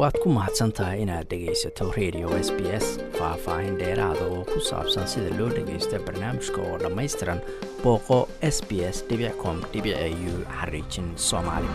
waad ku mahadsan tahay inaad dhegaysato radio s b s faah-faahin dheeraada oo ku saabsan sida loo dhagaysto barnaamijka oo dhammaystiran booqo s b s com u xariijin soomaali.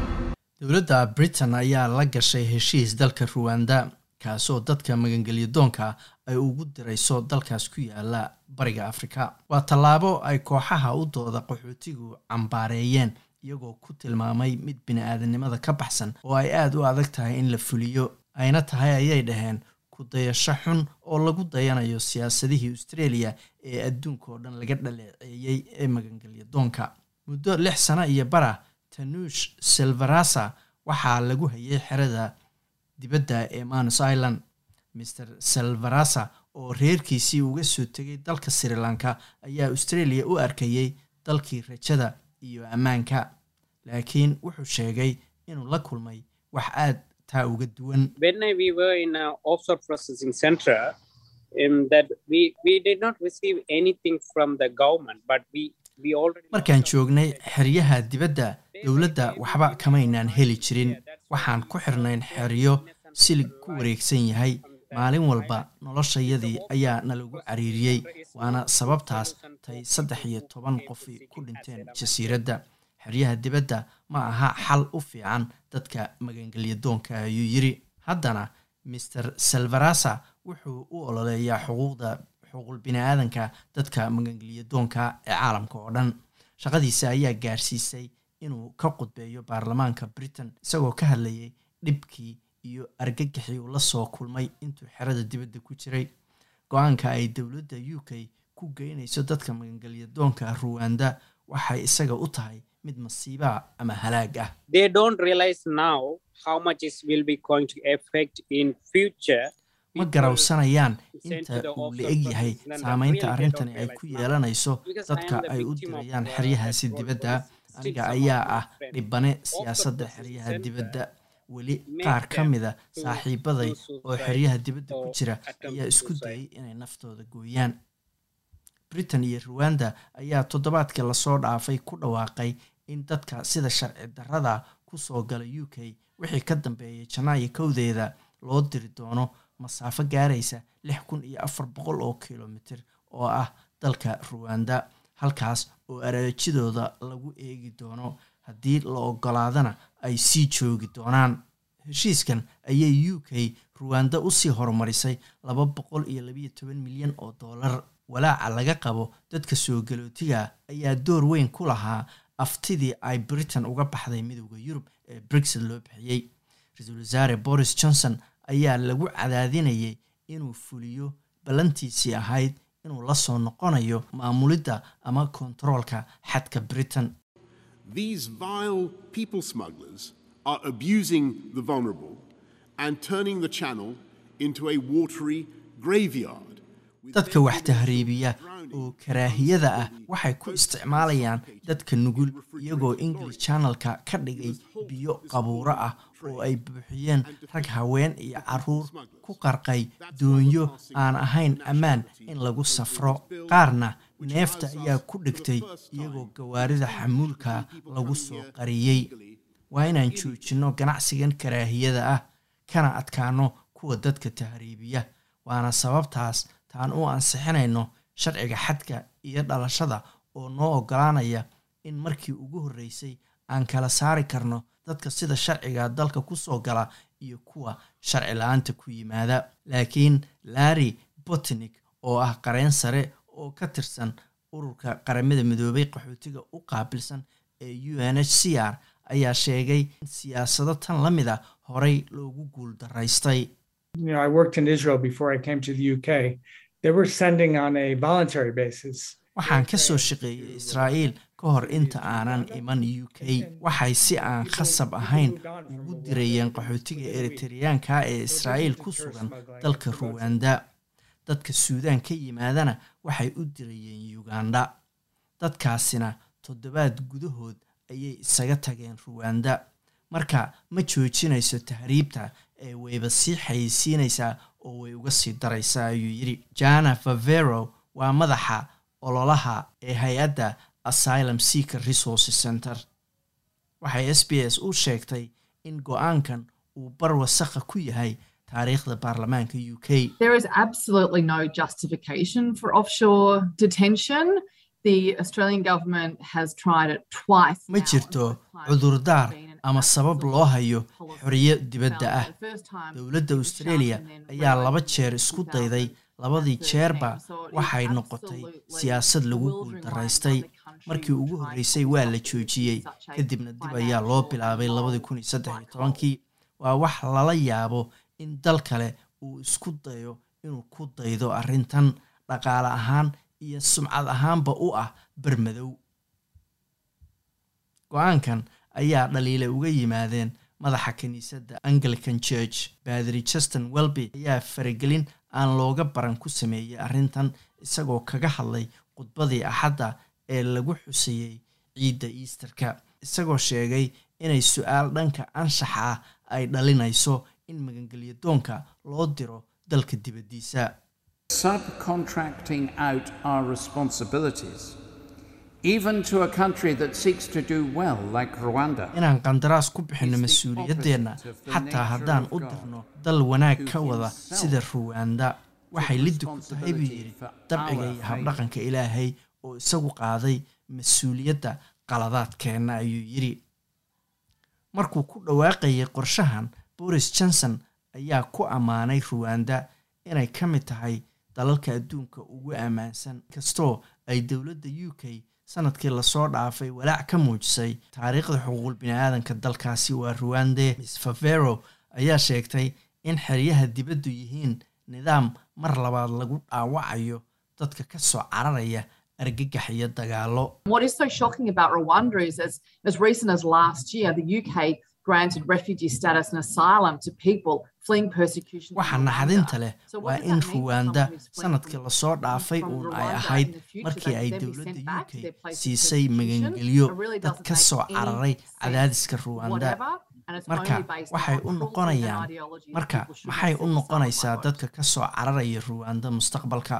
Dowladda britain ayaa la gashay heshiis dalka ruwanda kaasoo dadka magangelyo doonka ay ugu dirayso dalkaas ku yaalla bariga afrika. Waa tallaabo ay kooxaha u dooda qaxootigu cambaareeyeen iyagoo ku tilmaamay mid bini-aadanimada ka baxsan oo ay aada u adag tahay in la fuliyo ayna tahay ayay dhaheen ku dayasho xun oo lagu dayanayo siyaasadihii australia ee adduunka oo dhan laga dhaleeceeyey ee magangelyo doonka. Muddo lix sano iyo bara tanuush silverasa waxaa lagu hayay xerada dibadda ee manus island. Maer silverasa oo reerkiisii uga soo tegay dalka sri lanka ayaa australia u arkayey dalkii rajada iyo ammaanka laakiin wuxuu sheegay inuu la kulmay wax aad taa uga duwan markaan joognay xeryaha dibadda dowladda waxba kamaynaan heli jirin. Waxaan ku xirnayn xeryo silig ku wareegsan yahay. Maalin walba noloshayadii ayaa nalagu cariiriyey waana sababtaas tay saddex iyo toban qofi ku dhinteen jasiiradda xeryaha dibadda ma aha xal u fiican dadka magangelyo doonka ayuu yiri. Haddana maer silverasa wuxuu u ololeeyaa xuquuqda xuquuqul bini-aadanka dadka magangelyo doonka ee caalamka oo dhan. Shaqadiisa ayaa gaarsiisay inuu ka qudbeeyo baarlamaanka britain isagoo ka hadlayay dhibkii iyo argagixii uu la soo kulmay intuu xerada dibadda ku jiray. Go'aanka ay dowladda u k ku geynayso dadka magangelyo doonka ruwanda waxay isaga u tahay mid masiibaa ama halaag ah ma garawsanayaan inta uu la eg yahay saameynta arrintani ay ku yeelanayso dadka ay u dirayaan xeryahaasi dibadda. aniga ayaa ah dhibane siyaasadda xeryaha dibadda. Weli qaar ka mida saaxiibaday oo xeryaha dibadda ku jira ayaa isku dayay inay naftooda gooyaan. Britain iyo ruwanda ayaa toddobaadkii la soo dhaafay ku dhawaaqay in dadka sida sharci darrada ku soo gala u k wixii ka dambeeyay janaayo kowdeeda loo diri doono masaafo gaaraysa lix kun iyo afar boqol oo kilomitir oo ah dalka ruwanda halkaas oo araajidooda lagu eegi doono haddii la ogolaadana ay sii joogi doonaan. Heshiiskan ayay u k ruwanda u sii horumarisay laba boqol iyo labayo toban milyan oo dollar. Walaaca laga qabo dadka soo galootiga ayaa door weyn ku lahaa aftidii ay britain uga baxday midooda yurub ee brexit loo bixiyey ra'iisul wasaare boris johnson ayaa lagu cadaadinayay inuu fuliyo ballantiisii ahayd inuu la soo noqonayo maamulidda ama kontaroolka xadka britain These vile people smugglers are abusing the vulnerable and turning the channel into a watery graveyard. Dadka wax tahriibiya oo karaahiyada ah waxay ku isticmaalayaan dadka nugul iyagoo english channelka ka dhigay biyo qabuuro ah oo ay buuxiyeen rag haween iyo carruur ku qarqay doonyo aan ahayn ammaan in lagu safro. Qaarna neefta ayaa ku dhigtay iyagoo gawaarida xamuulka lagu soo qariyey waa inaan joojinno ganacsigan karaahiyada ah kana adkaano kuwa dadka tahriibiya waana sababtaas taan u ansixinayno sharciga xadka iyo dhalashada oo noo ogolaanaya in markii ugu horreysay aan kala saari karno dadka sida sharciga dalka ku soo gala iyo kuwa sharci la'aanta ku yimaada. Laakiin larry botnik oo ah qareen sare oo ka tirsan ururka qaramada midoobay qaxootiga u qaabilsan ee u n h c r ayaa sheegay in siyaasado tan la mid a horey loogu guul daraystay waxaan ka soo shaqeeyey israa'iil ka hor inta aanan iman u k. Waxay si aan khasab ahayn ugu dirayeen qaxootiga eritareyaanka ee israa'iil ku sugan dalka ruwanda dadka suudaan ka yimaadana waxay u dirayeen uganda. Dadkaasina toddobaad gudahood ayay isaga tageen ruwanda marka ma joojinayso tahriibta wayba sii xayeysiinaysaa oo way uga sii daraysaa ayuu yidhi jana favero waa madaxa ololaha ee hay'adda asylum seeker resources center. Waxay s b s u sheegtay in go'aankan uu bar wasakha ku yahay taariikhda baarlamaanka u k. Ma jirto cudurdaar ama sabab loo hayo xoriyo dibadda ah. dowladda australia ayaa laba jeer isku dayday 2013. labadii jeerba waxay noqotay siyaasad lagu guuldaraystay markii ugu horreysay waa la joojiyey. kadibna dib ayaa loo bilaabay labadii kun iyo saddex iyo tobankii. waa wax lala yaabo in dal kale uu isku dayo inuu ku daydo arrintan dhaqaale ahaan iyo sumcad ahaanba u ah bermadow go'aankan ayaa dhaliile uga yimaadeen madaxa kiniisadda anglican church baadri justin welby ayaa faragelin aan looga baran ku sameeyey arrintan isagoo kaga hadlay khudbadii axadda ee lagu xusayey ciidda easterka isagoo sheegay inay su'aal dhanka anshaxa ah ay dhalinayso in magangelyo doonka loo diro dalka dibaddiisa even to a country that seeks to do well, like Rwanda. inaan qandaraas ku bixinno mas'uuliyaddeenna xataa haddaan u dirno dal wanaag ka wada sida ruwanda waxay liddi ku tahay buu yidhi dabciga iyo habdhaqanka ilaahay oo isagu qaaday mas'uuliyadda qaladaadkeenna ayuu yidhi. Markuu ku dhawaaqayay qorshahan boris johnson ayaa ku ammaanay ruwanda inay ka mid tahay dalalka adduunka ugu ammaansan kastoo ay dowladda u k sannadkii la soo dhaafay walaac ka muujisay taariikhda xuquuqul bini-aadanka dalkaasi waa ruwande miss favero ayaa sheegtay in xeryaha dibaddu yihiin nidaam mar labaad lagu dhaawacayo dadka ka soo cararaya argagax iyo dagaallo Granted refugee status and asylum to people fleeing persecution. from waxa Rwanda. naxdinta leh waa in ruwanda sannadkii la soo dhaafay uun ay ahayd markii ay dowladda u k siisay magangelyo dad ka soo cararay cadaadiska ruwanda marka waxay u noqonayaan marka maxay u noqonaysaa dadka ka soo cararaya ruwanda mustaqbalka?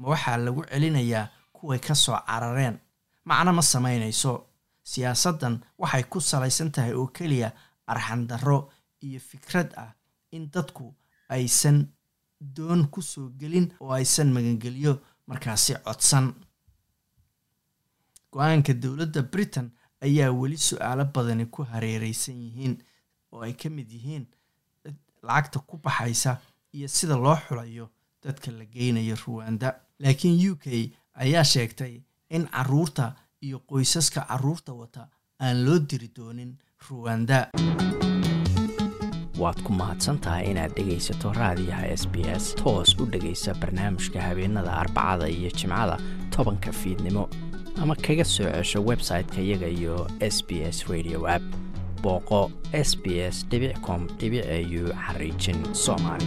Ma waxaa lagu celinayaa kuway ka soo carareen macno ma samaynayso siyaasaddan waxay ku salaysan tahay oo keliya arxandarro iyo fikrad ah in dadku aysan doon ku soo gelin oo aysan magangelyo markaasi codsan. Go'aanka dowladda britain ayaa weli su'aalo badani ku hareereysan yihiin oo ay ka mid yihiin lacagta ku baxaysa iyo sida loo xulayo dadka la geynayo ruwanda laakiin u k ayaa sheegtay in carruurta iyo qoysaska carruurta wata aan loo diri doonin ruwanda waad ku mahadsantahay inaad dhegaysato raadiyaha s b s toos u dhegaysa barnaamijka habeenada arbacada iyo jimcada tobanka fiidnimo. Ama kaga soo cesho website-ka iyaga iyo s b s radio app. Booqo s b s com au xariijin soomaali